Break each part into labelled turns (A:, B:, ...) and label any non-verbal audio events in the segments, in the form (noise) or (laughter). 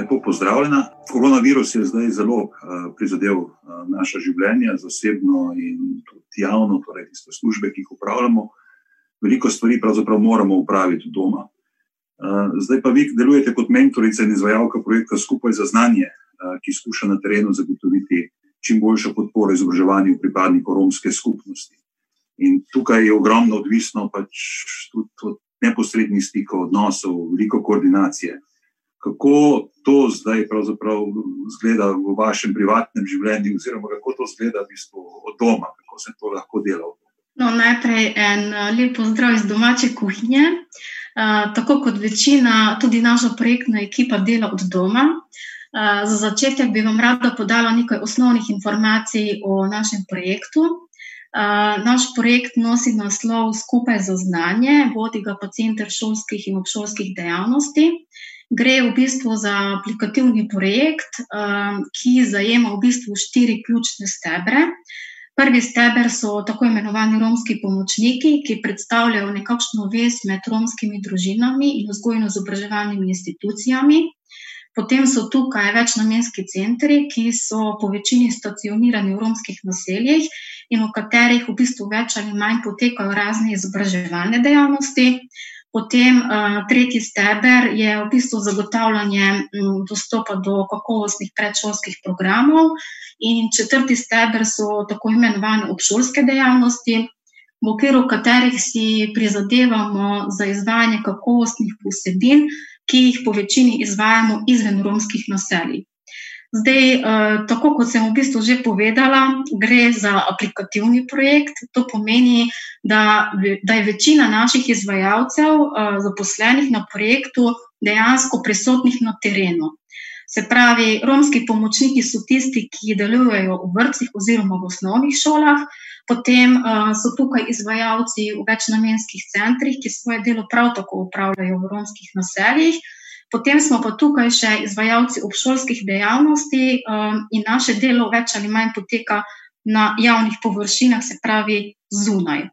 A: lepo pozdravljena. Koronavirus je zdaj zelo uh, prizadel uh, naša življenja, zasebno in tudi javno, torej tiste službe, ki jih upravljamo. Veliko stvari pravzaprav moramo upraviti doma. Uh, zdaj pa vi delujete kot mentorica in izvajalka projekta Skupaj za znanje, uh, ki skuša na terenu zagotoviti čim boljšo podporo izobraževanju pripadnikov romske skupnosti. In tukaj je ogromno odvisno pač tudi od neposrednih stikov, odnosov, veliko koordinacije kako to zdaj zgleda v vašem privatnem življenju, oziroma kako to zgleda v bistvu od doma, kako se to lahko dela.
B: No, najprej en eh, lep pozdrav iz domače kuhinje. Uh, tako kot večina, tudi naša projektna ekipa dela od doma. Uh, za začetek bi vam rada podala nekaj osnovnih informacij o našem projektu. Uh, naš projekt nosi naslov Skupaj za znanje, vodi ga pa Center šolskih in obšolskih dejavnosti. Gre v bistvu za aplikativni projekt, um, ki zajema v bistvu štiri ključne stebre. Prvi steber so tako imenovani romski pomočniki, ki predstavljajo nekakšno vez med romskimi družinami in vzgojno-izobraževalnimi institucijami. Potem so tukaj večnamenski centri, ki so po večini stacionirani v romskih naseljih in v katerih v bistvu več ali manj potekajo razne izobraževalne dejavnosti. Potem uh, tretji steber je v bistvu zagotavljanje um, dostopa do kakovostnih predšolskih programov, in četrti steber so tako imenovane obšolske dejavnosti, v okviru katerih si prizadevamo za izvajanje kakovostnih vsebin, ki jih po večini izvajamo izven romskih naselij. Zdaj, eh, tako kot sem v bistvu že povedala, gre za aplikativni projekt. To pomeni, da, da je večina naših izvajalcev, eh, zaposlenih na projektu, dejansko prisotnih na terenu. Se pravi, romski pomočniki so tisti, ki delujejo v vrtcih oziroma v osnovnih šolah, potem uh, so tukaj izvajalci v večnamenskih centrih, ki svoje delo prav tako upravljajo v romskih naseljih. Potem smo pa tukaj še izvajalci obšolskih dejavnosti um, in naše delo več ali manj poteka na javnih površinah, se pravi zunaj.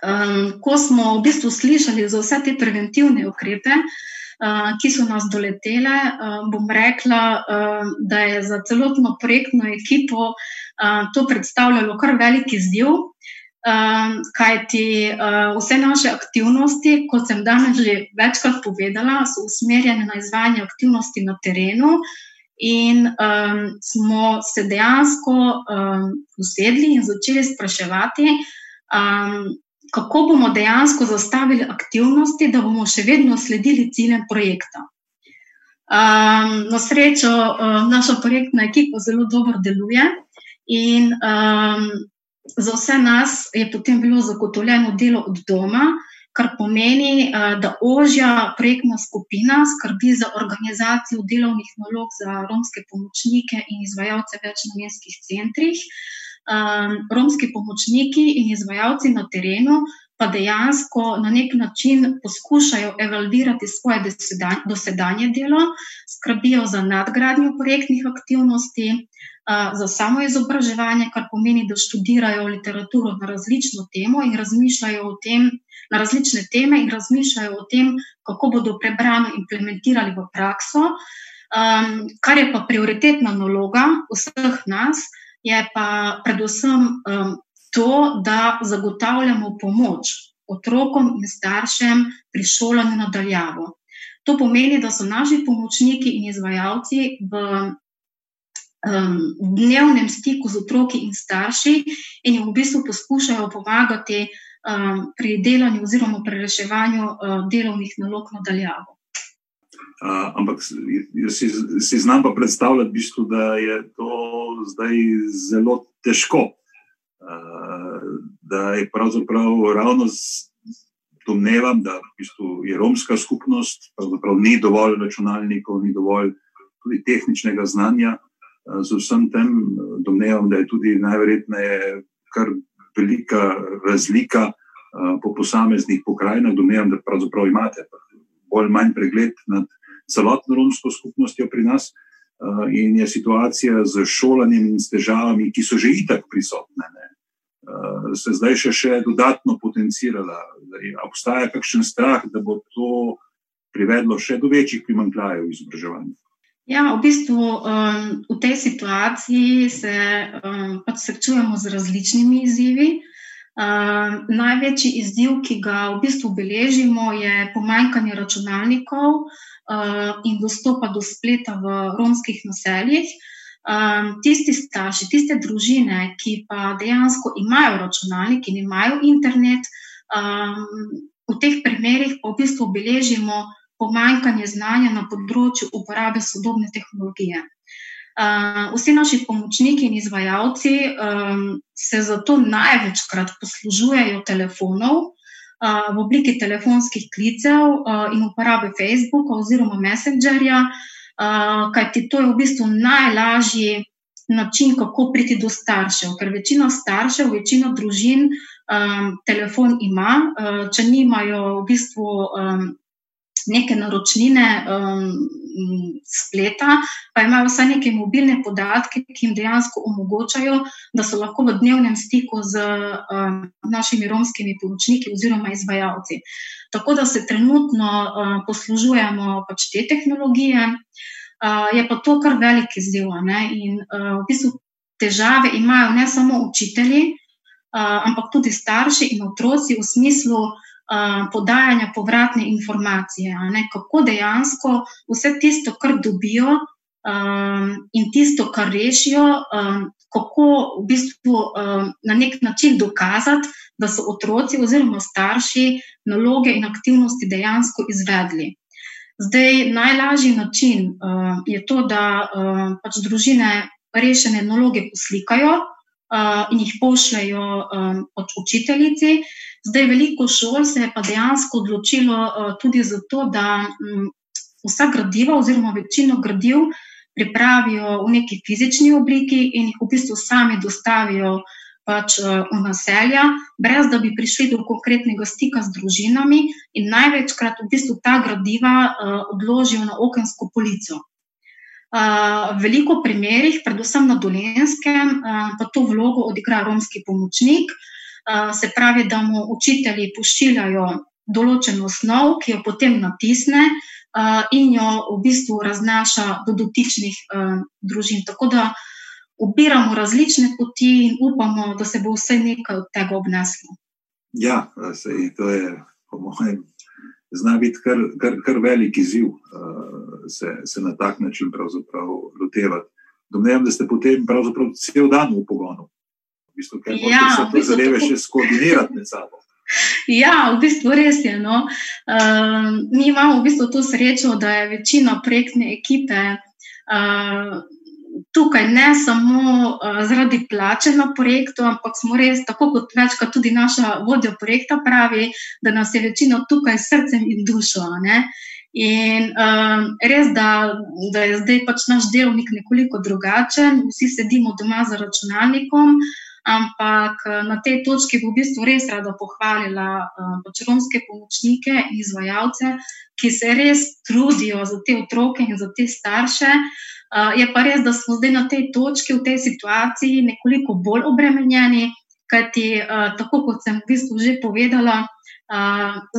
B: Um, ko smo v bistvu slišali za vse te preventivne ukrepe, uh, ki so nas doletele, uh, bom rekla, uh, da je za celotno projektno ekipo uh, to predstavljalo kar veliki izziv. Um, Kaj ti uh, vse naše aktivnosti, kot sem danes že večkrat povedala, so usmerjene na izvajanje aktivnosti na terenu, in um, smo se dejansko um, usedli in začeli spraševati, um, kako bomo dejansko zastavili aktivnosti, da bomo še vedno sledili ciljem projekta. Um, na srečo, um, naša projektna ekipa zelo dobro deluje in um, za vse nas je potem bilo zagotovljeno delo od doma, kar pomeni, eh, da ožja projektna skupina skrbi za organizacijo delovnih nalog za romske pomočnike in izvajalce večnamenskih centrih. Ehm, romski pomočniki in izvajalci na terenu pa dejansko na nek način poskušajo evalvirati svoje dosedanje delo, skrbijo za nadgradnjo projektnih aktivnosti, za samo izobraževanje, kar pomeni, da študirajo literaturo na različno temo in razmišljajo o tem, na različne teme in razmišljajo o tem, kako bodo prebrano implementirali v prakso. Um, kar je pa prioritetna naloga vseh nas, je pa predvsem um, to, da zagotavljamo pomoč otrokom in staršem pri šolanju nadaljavo. To pomeni, da so naši pomočniki in izvajalci v um, v dnevnem stiku z otroki in starši in jim v bistvu poskušajo pomagati um, pri delanju oziroma pri reševanju uh, delovnih nalog nadaljavo.
A: Uh, ampak jaz si, si znam pa predstavljati, bistvu, da je to zdaj zelo težko. Uh, da je pravzaprav ravno z, domnevam, da v bistvu je romska skupnost, pravzaprav ni dovolj računalnikov, ni dovolj tudi tehničnega znanja, z vsem tem eh, domnevam, da je tudi najverjetneje kar velika razlika eh, po posameznih pokrajinah. Domnevam, da pravzaprav imate bolj manj pregled nad celotno romsko skupnostjo pri nas eh, in je situacija z šolanjem in s težavami, ki so že itak prisotne. Ne? Se zdaj še, še dodatno potencirala. Obstaja kakšen strah, da bo to privedlo še do večjih primankljajev v izobraževanju?
B: Ja, v bistvu um, v tej situaciji se um, pač srečujemo z različnimi izzivi. Um, največji izziv, ki ga v bistvu beležimo, je pomanjkanje računalnikov uh, in dostopa do spleta v romskih naseljih. Um, tisti starši, tiste družine, ki pa dejansko imajo računalnik in imajo internet, um, v teh primerih pa v bistvu beležimo pomanjkanje znanja na področju uporabe sodobne tehnologije. Uh, vsi naši pomočniki in izvajalci um, se zato največkrat poslužujejo telefonov uh, v obliki telefonskih klicev uh, in uporabe Facebooka oziroma Messengerja, uh, kajti to je v bistvu najlažji način, kako priti do staršev. Ker večina staršev, večina družin um, telefon ima, uh, če nimajo v bistvu. Um, neke naročnine um, spleta, pa imajo vsaj neke mobilne podatke, ki jim dejansko omogočajo, da so lahko v dnevnem stiku z um, našimi romskimi pomočniki oziroma izvajalci. Tako da se trenutno uh, poslužujemo pač te tehnologije, uh, je pa to kar velik izziv. In uh, v bistvu težave imajo ne samo učitelji, uh, ampak tudi starši in otroci v smislu, podajanja povratne informacije, ne, kako dejansko vse tisto, kar dobijo um, in tisto, kar rešijo, um, kako v bistvu um, na nek način dokazati, da so otroci oziroma starši naloge in aktivnosti dejansko izvedli. Zdaj, najlažji način uh, je to, da uh, pač družine rešene naloge poslikajo in jih pošljajo um, učiteljici. Zdaj, veliko šol se je pa dejansko odločilo uh, tudi zato, da um, vsa gradiva, oziroma večino gradiv, pripravijo v neki fizični obliki in jih v bistvu sami dostavijo pač, uh, v naselja, brez da bi prišli do konkretnega stika z družinami, in največkrat v bistvu ta gradiva uh, odložijo na okensko polico. V veliko primerih, predvsem na dolenskem, pa to vlogo odigra romski pomočnik. Se pravi, da mu učitelji pošiljajo določeno snov, ki jo potem natisne in jo v bistvu raznaša do dotičnih družin. Tako da ubiramo različne poti in upamo, da se bo vse nekaj od tega obneslo.
A: Ja, sej, to je, po mojem, zna biti kar, kar, kar velik izziv se, se na tak način lotevati. Domnevam, da ste potem cel dan v pogonu bistvu, ker ja, se te zadeve še skoordinirati med sabo. (laughs)
B: Ja, v bistvu res je. No. Uh, mi imamo v bistvu to srečo, da je večina projektne ekipe uh, tukaj ne samo uh, zaradi plače na projektu, ampak smo res, tako kot večkrat tudi naša vodja projekta pravi, da nas je večina tukaj s srcem in dušo. Ne. In um, res, da, da je zdaj pač naš delovnik nekoliko drugačen, vsi sedimo doma za računalnikom. Uh, Ampak eh, na tej točki bi v bistvu res rada pohvalila pač romske pomočnike in izvajalce, ki se res trudijo za te otroke in za te starše. Uh, je pa res, da smo zdaj na tej točki, v tej situaciji, nekoliko bolj obremenjeni, kajti tako kot sem v bistvu že povedala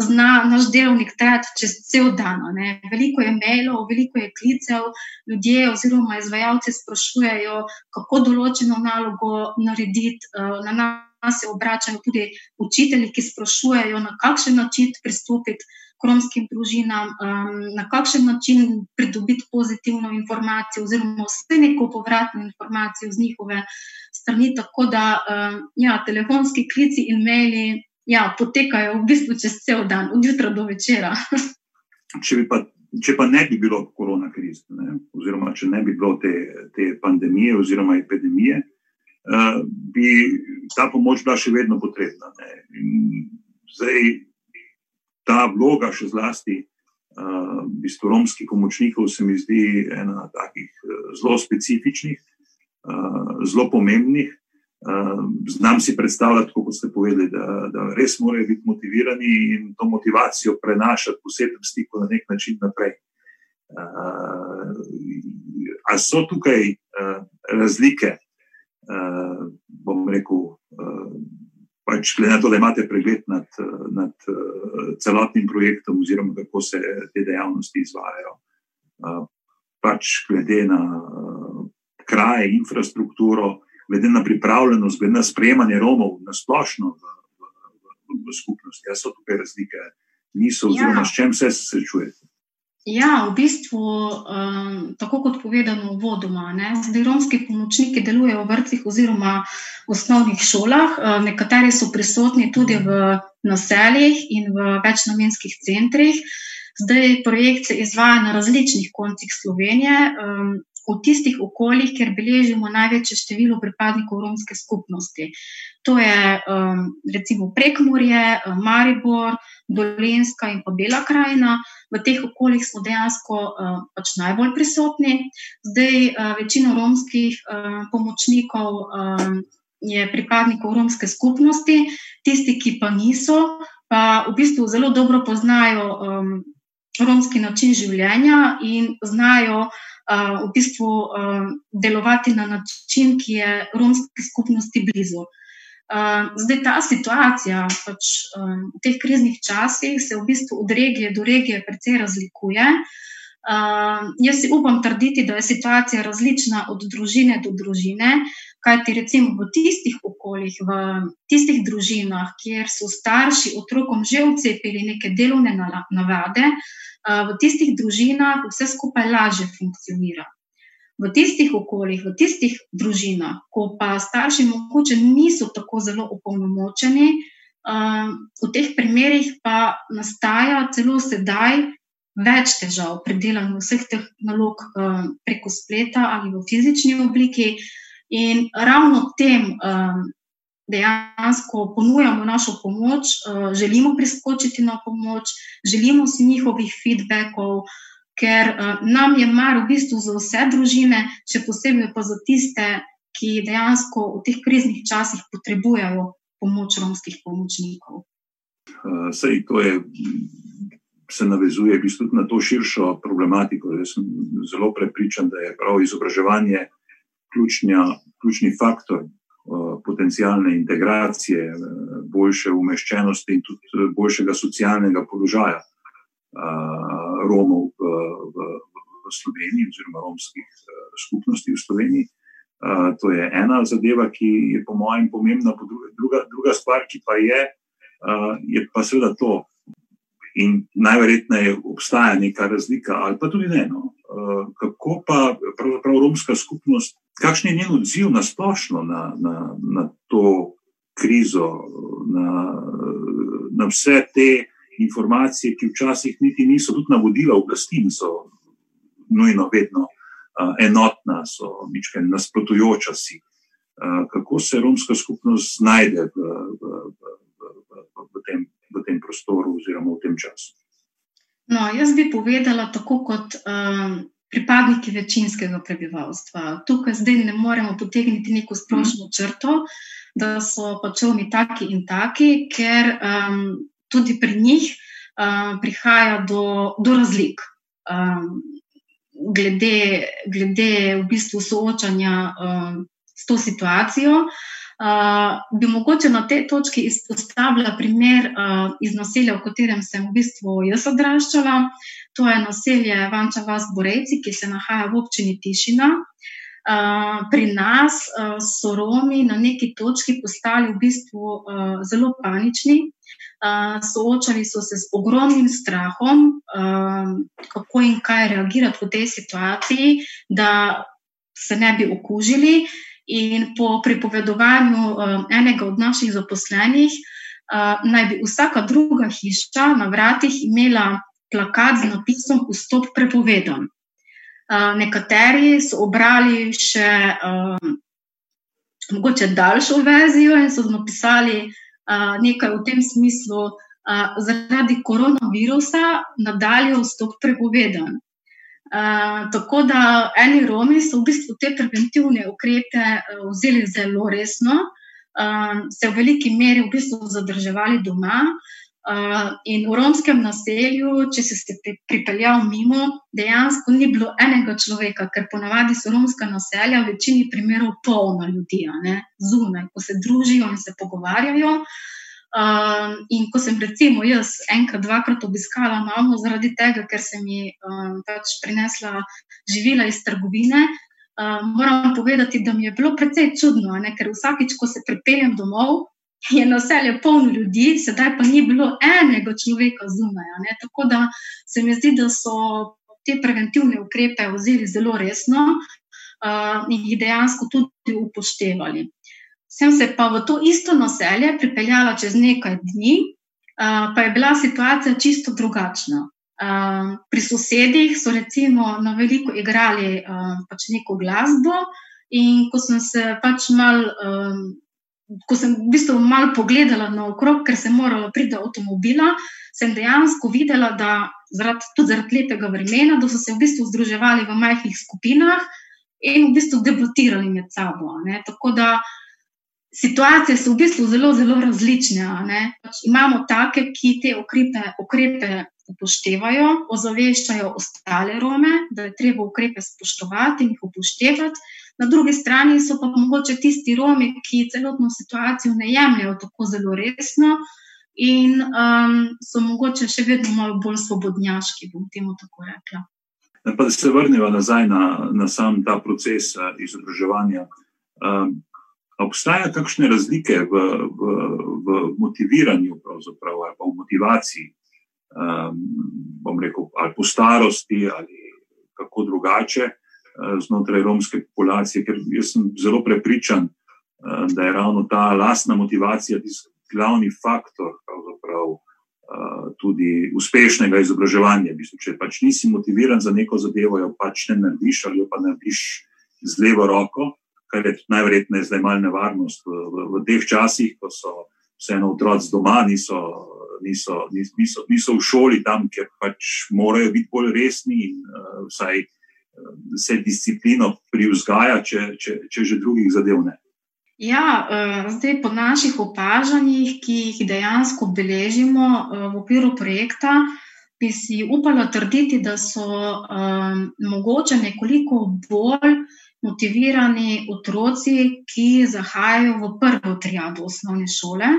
B: zna naš delovnik trajati čez cel dan. Ne. Veliko je mailov, veliko je klicev, ljudje oziroma izvajalci sprašujejo, kako določeno nalogo narediti. Na nas se obračajo tudi učitelji, ki sprašujejo, na kakšen način pristopiti k romskim družinam, na kakšen način pridobiti pozitivno informacijo, oziroma vse neko povratno informacijo z njihove strani. Tako da ja, telefonski klici in maili ja, potekajo v bistvu čez cel dan, od jutra do večera. (laughs)
A: če, pa, če pa ne bi bilo korona krize, oziroma če ne bi bilo te, te pandemije oziroma epidemije, uh, bi ta pomoč bila še vedno potrebna. Zdaj, ta vloga, še zlasti uh, bistvo romskih pomočnikov, se mi zdi ena takih uh, zelo specifičnih, uh, zelo pomembnih. Ehm, znam si predstavljati, kot ste povedali, da, da res morajo biti motivirani in to motivacijo prenašati v sedem stiku na nek način naprej. Uh, a so tukaj uh, razlike, uh, bom rekel, uh, pač glede na to, da imate pregled nad, nad uh, celotnim projektom, oziroma kako se te dejavnosti izvajajo. Uh, pač glede na uh, kraje, infrastrukturo, glede na pripravljenost, glede na sprejemanje Romov na splošno v, v, v, v skupnosti. Ja, so tukaj razlike, niso, oziroma ja. s čem se srečujete.
B: Ja, v bistvu, um, tako kot povedano, vodoma. Zdaj, romski pomočniki delujejo v vrtcih oziroma osnovnih šolah, uh, nekateri so prisotni tudi v naseljih in v večnamenskih centrih. Zdaj, projekt se izvaja na različnih koncih Slovenije, um, v tistih okoljih, kjer beležimo največje število pripadnikov romske skupnosti. To je um, recimo Prekmorje, Maribor, Dolenska in pa Bela krajina v teh okoljih smo dejansko uh, pač najbolj prisotni. Zdaj, uh, večina romskih uh, pomočnikov um, je pripadnikov romske skupnosti, tisti, ki pa niso, pa v bistvu zelo dobro poznajo um, romski način življenja in znajo. Uh, v bistvu uh, delovati na način, ki je romski skupnosti blizu. Uh, zdaj ta situacija pač, um, v teh kriznih časih se v bistvu od regije do regije precej razlikuje. Uh, jaz si upam trditi, da je situacija različna od družine do družine, kajti recimo v tistih okoljih, v tistih družinah, kjer so starši otrokom že vcepili neke delovne navade, uh, v tistih družinah vse skupaj lažje funkcionira. V tistih okoljih, v tistih družinah, ko pa starši morda niso tako zelo opolnomočeni, v teh primerih pa nastaja celo sedaj več težav pri delanju vseh teh nalog preko spleta ali v fizični obliki. In ravno tem dejansko ponujamo našo pomoč, želimo priskočiti na pomoč, želimo si njihovih feedbackov ker uh, nam je mar v bistvu za vse družine, še posebej pa za tiste, ki dejansko v teh kriznih časih potrebujejo pomoč romskih pomočnikov.
A: Uh, sej to je. Se navezuje v bistvu na to širšo problematiko. Jaz sem zelo prepričan, da je prav izobraževanje ključnja, ključni faktor potencijalne integracije, uh, boljše umeščenosti in tudi boljšega socialnega položaja Romov v, v, v Sloveniji, oziroma romskih uh, skupnosti v Sloveniji. To je ena zadeva, ki je po mojem pomembna, po druga, druga, stvar, ki pa je, je pa seveda to. In najverjetneje obstaja neka razlika, ali pa tudi ne. No. Uh, kako pa pravzaprav romska skupnost, kakšen je njen odziv na splošno na, na, na to krizo, na, na vse te informacije, ki včasih niti niso, tudi navodila oblasti, niso nujno vedno uh, enotna, so nekaj nasprotujoča si. Uh, kako se romska skupnost znajde v, v, v, prostoru oziroma v tem času?
B: No, jaz bi povedala tako kot. Um... Pripadniki večinskega prebivalstva. Tukaj zdaj ne moremo potegniti neko splošno črto, da so pač oni taki in taki, ker um, tudi pri njih uh, prihaja do, do razlik. Um, glede, glede v bistvu soočanja um, s to situacijo, uh, bi mogoče na tej točki izpostavila primer uh, iz naselja, v katerem sem v bistvu jaz odraščala. To je naselje Vanča Vas Borejci, ki se nahaja v občini Tišina. Uh, pri nas uh, so Romi na neki točki postali v bistvu uh, zelo panični, soočali so se z ogromnim strahom, kako in kaj reagirati v tej situaciji, da se ne bi okužili. In po pripovedovanju enega od naših zaposlenih, naj bi vsaka druga hiša na vratih imela plakat z napisom: Vstop prepovedan. Nekateri so obrali še mogoče daljšo verzijo in so napisali, nekaj v tem smislu, uh, zaradi koronavirusa nadalje vstop prepovedan. Uh, tako da eni Romi so v bistvu te preventivne ukrepe uh, vzeli zelo resno, uh, se v veliki meri v bistvu zadrževali doma. Uh, in v romskem naselju, če si se pripeljal mimo, dejansko ni bilo enega človeka, ker ponavadi so romska naselja v večini primerov polna ljudi, zunaj, ko se družijo in se pogovarjajo. Um, in ko sem, recimo, jaz enkrat, dvakrat obiskala mamo zaradi tega, ker sem ji um, pač prinesla živila iz trgovine, um, moram povedati, da mi je bilo precej čudno, ne? ker vsakič, ko se pripeljem domov, je naselje polno ljudi, sedaj pa ni bilo enega človeka zunaj. Tako da se mi zdi, da so te preventivne ukrepe vzeli zelo resno uh, in jih dejansko tudi upoštevali. Sem se pa v to isto naselje pripeljala čez nekaj dni, uh, pa je bila situacija čisto drugačna. Uh, pri sosedih so recimo na veliko igrali uh, pač neko glasbo, in ko sem se pač mal, um, ko sem v bistvu malo pogledala naokrog, ker sem morala priti do avtomobila, sem dejansko videla, da zaradi, tudi zaradi lepega vremena, da so se v bistvu združevali v majhnih skupinah in v bistvu debatirali med sabo. Ne. Tako da situacije so v bistvu zelo, zelo različne. Pač imamo take, ki te ukrepe, ukrepe upoštevajo, ozaveščajo ostale Rome, da je treba ukrepe spoštovati in jih upoštevati. Na drugi strani so pa mogoče tisti Romi, ki celotno situacijo ne jemljajo tako zelo resno in um, so mogoče še vedno malo bolj svobodnjaški, bom temu tako rekla.
A: Pa da se vrnemo nazaj na, na sam ta proces uh, izobraževanja. Um, obstaja kakšne razlike v, v, v motiviranju, ali pa v motivaciji, um, bom rekel, ali po starosti, ali kako drugače uh, znotraj romske populacije, ker jaz sem zelo prepričan, uh, da je ravno ta lastna motivacija tisti glavni faktor, pravzaprav. Tudi uspešnega izobraževanja. Bistu, če pač nisi motiviran za neko zadevo, jo pač ne narediš, ali pa narediš z levo roko, kar je najverjetneje zdaj malo nevarnost v, v, v teh časih, ko so vseeno otroci doma, niso, niso, niso, niso v šoli tam, ker pač morajo biti bolj resni in uh, vsaj uh, se disciplino privzgaja, če, če, če že drugih zadev ne.
B: Ja, uh, zdaj po naših opažanjih, ki jih dejansko beležimo v okviru projekta, bi si upala trditi, da so um, mogoče nekoliko bolj motivirani otroci, ki zahajajo v prvo triado osnovne šole.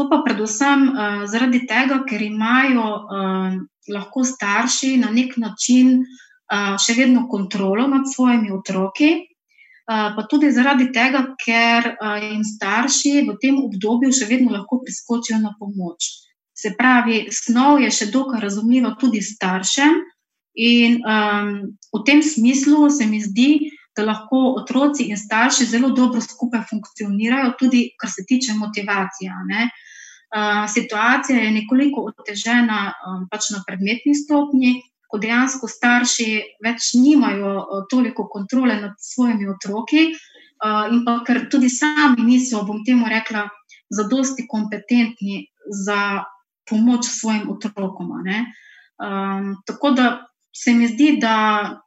B: To pa predvsem uh, zaradi tega, ker imajo uh, lahko starši na nek način uh, še vedno kontrolo nad svojimi otroki, uh, pa tudi zaradi tega, ker uh, jim starši v tem obdobju še vedno lahko priskočijo na pomoč. Se pravi, snov je še dokaj razumljiva tudi staršem, in um, v tem smislu se mi zdi, da lahko otroci in starši zelo dobro skupaj funkcionirajo, tudi kar se tiče motivacije. Uh, situacija je nekoliko otežena um, pač na predmetni stopni, ko dejansko starši več nimajo uh, toliko kontrole nad svojimi otroki, uh, in pa ker tudi sami niso, bom temu rekla, zadosti kompetentni za pomoč svojim otrokom. Um, tako da se mi zdi, da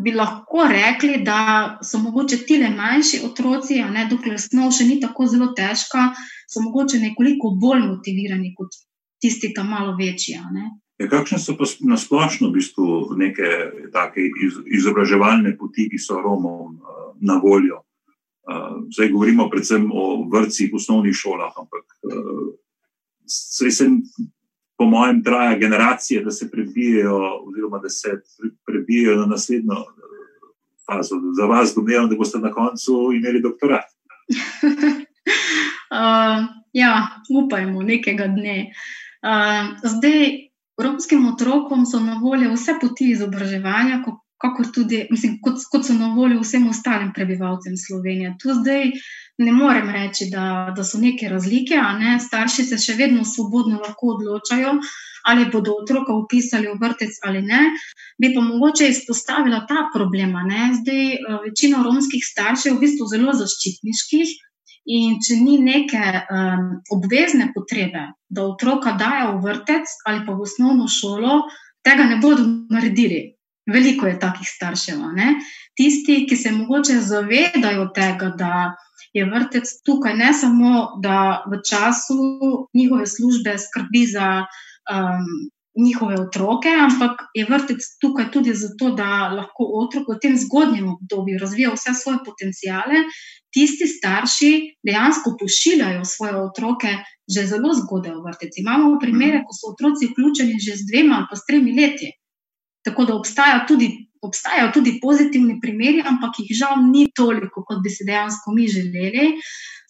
B: bi lahko rekli, da so mogoče ti le manjši otroci, ne dokler snov še ni tako zelo težka, so mogoče nekoliko bolj motivirani kot tisti, ki malo večji.
A: Ja, kakšne so pa na splošno v bistvu neke take iz, izobraževalne poti, ki so Romom uh, na voljo? Uh, zdaj govorimo predvsem o vrtcih, osnovnih šolah, ampak uh, se po mojem, traja generacije, da se prebijajo, oziroma da se prebijajo na naslednjo fazo. Za vas domnevam, da boste na koncu imeli doktorat. (laughs)
B: uh, ja, upajmo, nekega dne. Uh, zdaj, romskim otrokom so na voljo vse poti izobraževanja, kot tudi, mislim, kot, kot so na voljo vsem ostalim prebivalcem Slovenije. Tu zdaj ne morem reči, da, da so neke razlike, ne? starši se še vedno svobodno lahko odločajo, ali bodo otroka upisali v vrtec ali ne. Bi pa mogoče izpostavila ta problema. Ne? Zdaj, eh, večina romskih staršev je v bistvu zelo zaščitniških. In če ni neke um, obvezne potrebe, da otroka dajo v vrtec ali pa v osnovno šolo, tega ne bodo naredili. Veliko je takih staršev. Ne? Tisti, ki se mogoče zavedajo tega, da je vrtec tukaj ne samo, da v času njihove službe skrbi za um, njihove otroke, ampak je vrtec tukaj tudi zato, da lahko otrok v tem zgodnjem obdobju razvija vse svoje potencijale. Tisti starši dejansko pošiljajo svoje otroke že zelo zgodaj v vrtec. Imamo primere, ko so otroci vključeni že z dvema ali pa s tremi leti. Tako da obstajajo tudi, obstajajo tudi pozitivni primeri, ampak jih žal ni toliko, kot bi si dejansko mi želeli.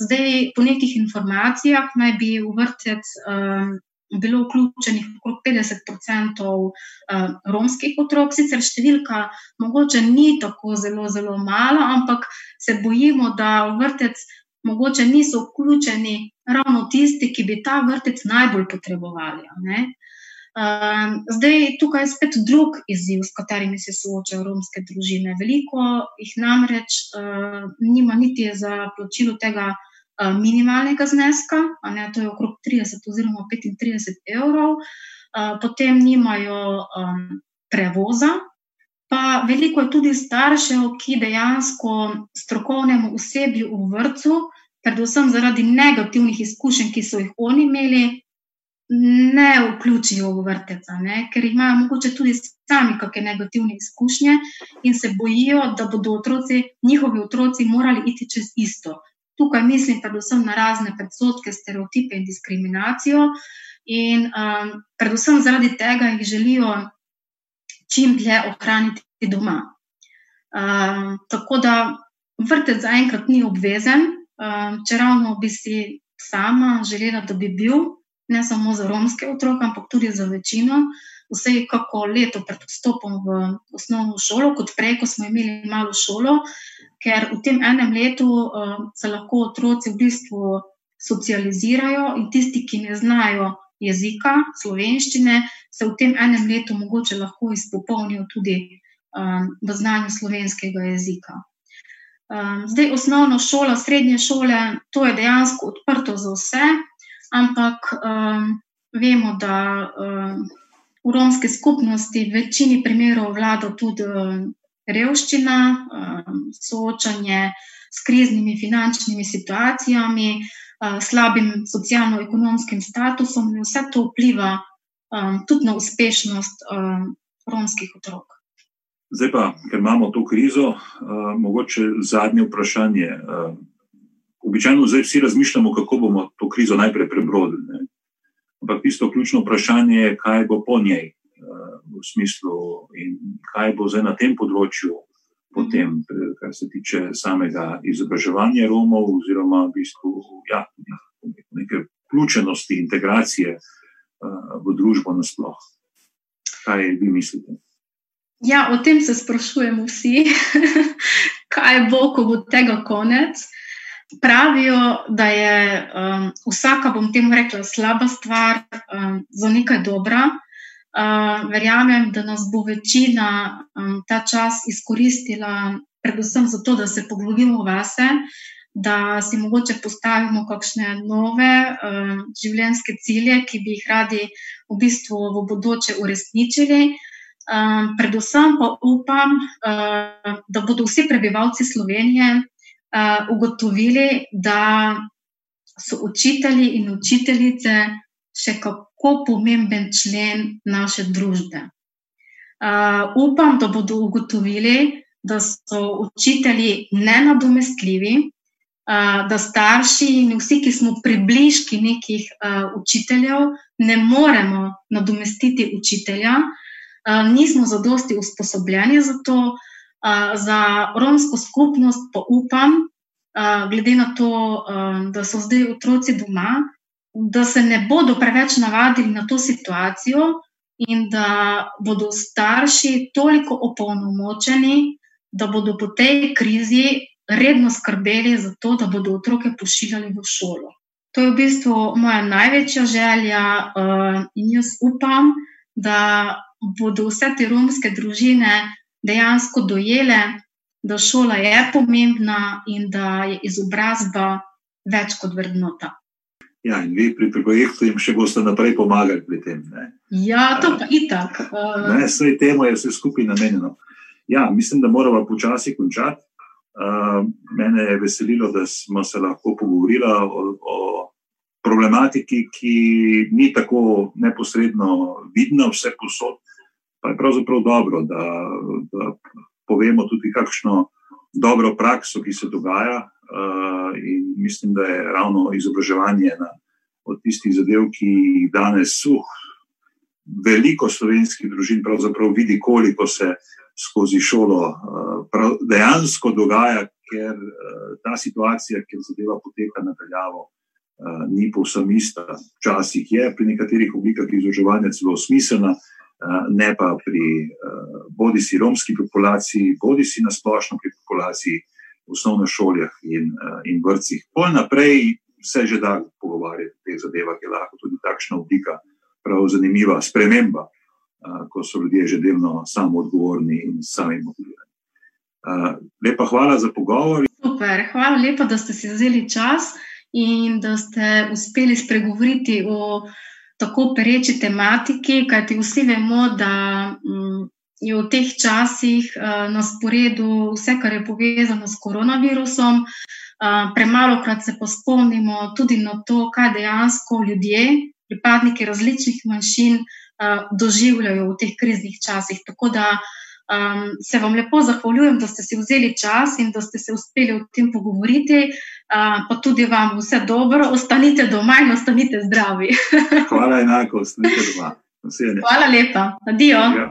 B: Zdaj, po nekih informacijah, naj bi v vrtec um, bilo vključenih okrog 50% eh, romskih otrok. Sicer številka mogoče ni tako zelo, zelo mala, ampak se bojimo, da v vrtec mogoče niso vključeni ravno tisti, ki bi ta vrtec najbolj potrebovali. Uh, zdaj, tukaj je spet drug izziv, s katerimi se soočajo romske družine. Veliko jih namreč uh, nima niti za plačilo tega uh, minimalnega zneska, ne, to je okrog 30 oziroma 35 evrov, eh, potem nimajo um, prevoza. Pa veliko je tudi staršev, ki dejansko strokovnemu osebju v vrtu, predvsem zaradi negativnih izkušenj, ki so jih oni imeli, ne vključijo v vrtec, ker imajo morda tudi sami kakšne negativne izkušnje in se bojijo, da bodo otroci, njihovi otroci morali iti čez isto. Tukaj mislim predvsem na razne predsotke, stereotipe in diskriminacijo, in um, predvsem zaradi tega jih želijo čim dlje ohraniti doma. Um, tako da vrtec zaenkrat ni obvezen, um, če ravno bi si sama želela, da bi bil, ne samo za romske otroke, ampak tudi za večino. Vse kako leto pred vstopom v osnovno šolo, kot prej, ko smo imeli malo šolo, ker v tem enem letu uh, se lahko otroci v bistvu socializirajo in tisti, ki ne znajo jezika, slovenščine, se v tem enem letu mogoče lahko izpopolnijo tudi um, v znanju slovenskega jezika. Um, zdaj, osnovna šola, srednje šole, to je dejansko odprto za vse, ampak um, vemo, da um, v romski skupnosti v večini primerov vlada tudi um, revščina, um, soočanje s kriznimi finančnimi situacijami, uh, slabim socialno-ekonomskim statusom, in vse to vpliva um, tudi na uspešnost um, romskih otrok.
A: Zdaj pa, ker imamo to krizo, uh, mogoče zadnje vprašanje. Uh, običajno zdaj vsi razmišljamo, kako bomo to krizo najprej prebrodili. Ampak tisto ključno vprašanje je, kaj bo po njej v smislu, kaj bo zdaj na tem področju, potem, kar se tiče samega izobraževanja Romov, oziroma v bistvu ja, neke vključenosti, integracije v družbo nasplošno. Kaj vi mislite?
B: Ja, o tem se sprašujemo vsi, (laughs) kaj bo, ko bo tega konec. Pravijo, da je um, vsaka, bom temu rekla, slaba stvar um, za nekaj dobra, Uh, verjamem, da nas bo večina um, ta čas izkoristila, predvsem zato, da se poglobimo vase, da si mogoče postavimo kakšne nove um, življenjske cilje, ki bi jih radi v bistvu v bodoče uresničili. Um, predvsem pa upam, uh, da bodo vsi prebivalci Slovenije uh, ugotovili, da so učitelji in učiteljice še kako pomemben člen naše družbe. Uh, upam, da bodo ugotovili, da so učitelji nenadomestljivi, uh, da starši in vsi, ki smo približki nekih uh, učiteljev, ne moremo nadomestiti učitelja, uh, nismo zadosti usposobljeni za to. Uh, za romsko skupnost pa upam, glede na to, da so zdaj otroci doma, da se ne bodo preveč navadili na to situacijo in da bodo starši toliko opolnomočeni, da bodo po tej krizi redno skrbeli za to, da bodo otroke pošiljali v šolo. To je v bistvu moja največja želja in jaz upam, da bodo vse te romske družine dejansko dojele, da šola je pomembna in da je izobrazba več kot vrednota.
A: Ja, in vi pri projektu jim še boste naprej pomagali pri tem. Ne?
B: Ja, to pa je tako.
A: Uh... Vse temo je vse skupaj namenjeno. Ja, mislim, da moramo počasi končati. Uh, mene je veselilo, da smo se lahko pogovorili o, o problematiki, ki ni tako neposredno vidna vse posod, pa je pravzaprav dobro, da, da povemo tudi kakšno dobro prakso, ki se dogaja. Uh, in mislim, da je ravno izobraževanje ena od tistih zadev, ki danes uh, veliko slovenskih družin pravzaprav vidi, koliko se skozi šolo uh, prav, dejansko dogaja, ker uh, ta situacija, ker zadeva poteka nadaljavo, uh, ni povsem ista. Včasih je pri nekaterih oblikah izobraževanja celo smiselna. Ne pa pri bodi si romski populaciji, bodi si nasplošno pri populaciji v osnovnih šolah in, in vrtcih. Pol naprej se že da pogovarjati o teh zadevah, je lahko tudi takšna oblika, prav zanimiva sprememba, ko so ljudje že delno samo odgovorni in sami motivirani. Lepa hvala za pogovor.
B: Super, hvala lepa, da ste si vzeli čas in da ste uspeli spregovoriti o tako pereči tematiki, kajti vsi vemo, da mm, je v teh časih na sporedu vse, kar je povezano s koronavirusom. Premalo krat se pospomnimo tudi na to, kaj dejansko ljudje, pripadniki različnih manjšin, doživljajo v teh kriznih časih. Tako da um, se vam lepo zahvaljujem, da ste si vzeli čas in da ste se uspeli o tem pogovoriti, uh, pa tudi vam vse dobro, ostanite doma in ostanite zdravi.
A: Hvala enako, ostanite doma.
B: Hvala lepa, adijo. Ja.